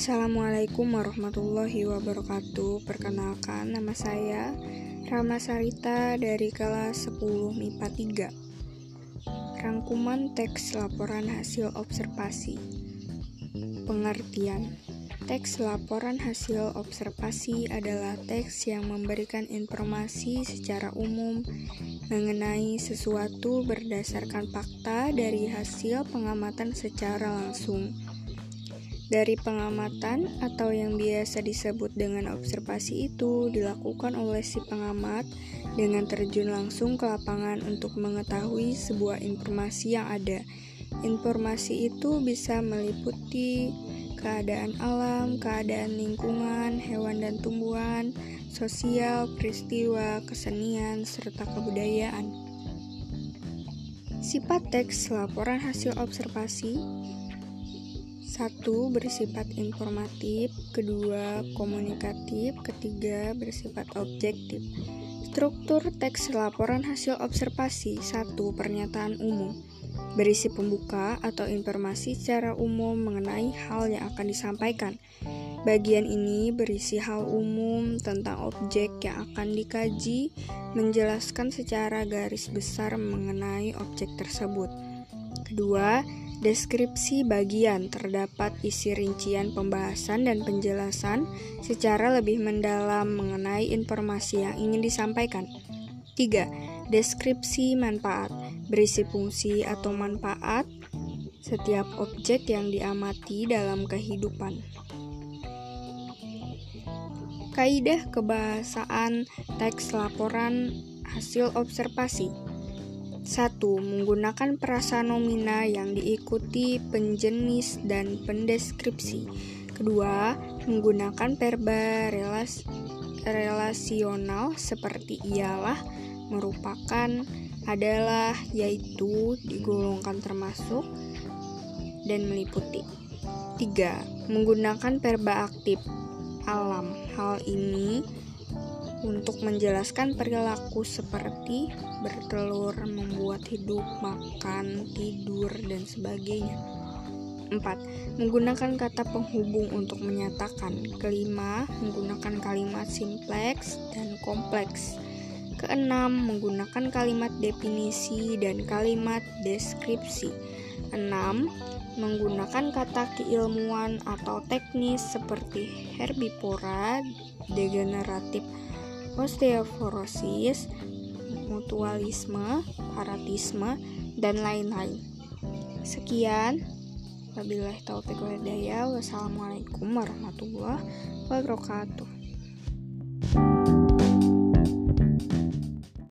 Assalamualaikum warahmatullahi wabarakatuh. Perkenalkan nama saya Rama Sarita dari kelas 10 MIPA 3 Rangkuman teks laporan hasil observasi. Pengertian. Teks laporan hasil observasi adalah teks yang memberikan informasi secara umum mengenai sesuatu berdasarkan fakta dari hasil pengamatan secara langsung. Dari pengamatan atau yang biasa disebut dengan observasi itu dilakukan oleh si pengamat dengan terjun langsung ke lapangan untuk mengetahui sebuah informasi yang ada. Informasi itu bisa meliputi keadaan alam, keadaan lingkungan, hewan dan tumbuhan, sosial, peristiwa, kesenian, serta kebudayaan. Sifat teks laporan hasil observasi satu bersifat informatif, kedua komunikatif, ketiga bersifat objektif. Struktur teks laporan hasil observasi satu Pernyataan umum berisi pembuka atau informasi secara umum mengenai hal yang akan disampaikan. Bagian ini berisi hal umum tentang objek yang akan dikaji, menjelaskan secara garis besar mengenai objek tersebut. Kedua, deskripsi bagian terdapat isi rincian pembahasan dan penjelasan secara lebih mendalam mengenai informasi yang ingin disampaikan. 3. Deskripsi manfaat berisi fungsi atau manfaat setiap objek yang diamati dalam kehidupan. Kaidah kebahasaan teks laporan hasil observasi 1. Menggunakan perasa nomina yang diikuti penjenis dan pendeskripsi. Kedua, menggunakan verba relas relasional seperti ialah merupakan adalah yaitu digolongkan termasuk dan meliputi. 3. Menggunakan verba aktif alam. Hal ini untuk menjelaskan perilaku seperti bertelur, membuat hidup, makan, tidur, dan sebagainya. 4. Menggunakan kata penghubung untuk menyatakan. Kelima, menggunakan kalimat simpleks dan kompleks. Keenam, menggunakan kalimat definisi dan kalimat deskripsi. Enam, menggunakan kata keilmuan atau teknis seperti herbivora, degeneratif, osteoporosis, mutualisme, paratisme, dan lain-lain. Sekian, wabillahi taufiq walhidayah, wassalamualaikum warahmatullahi wabarakatuh.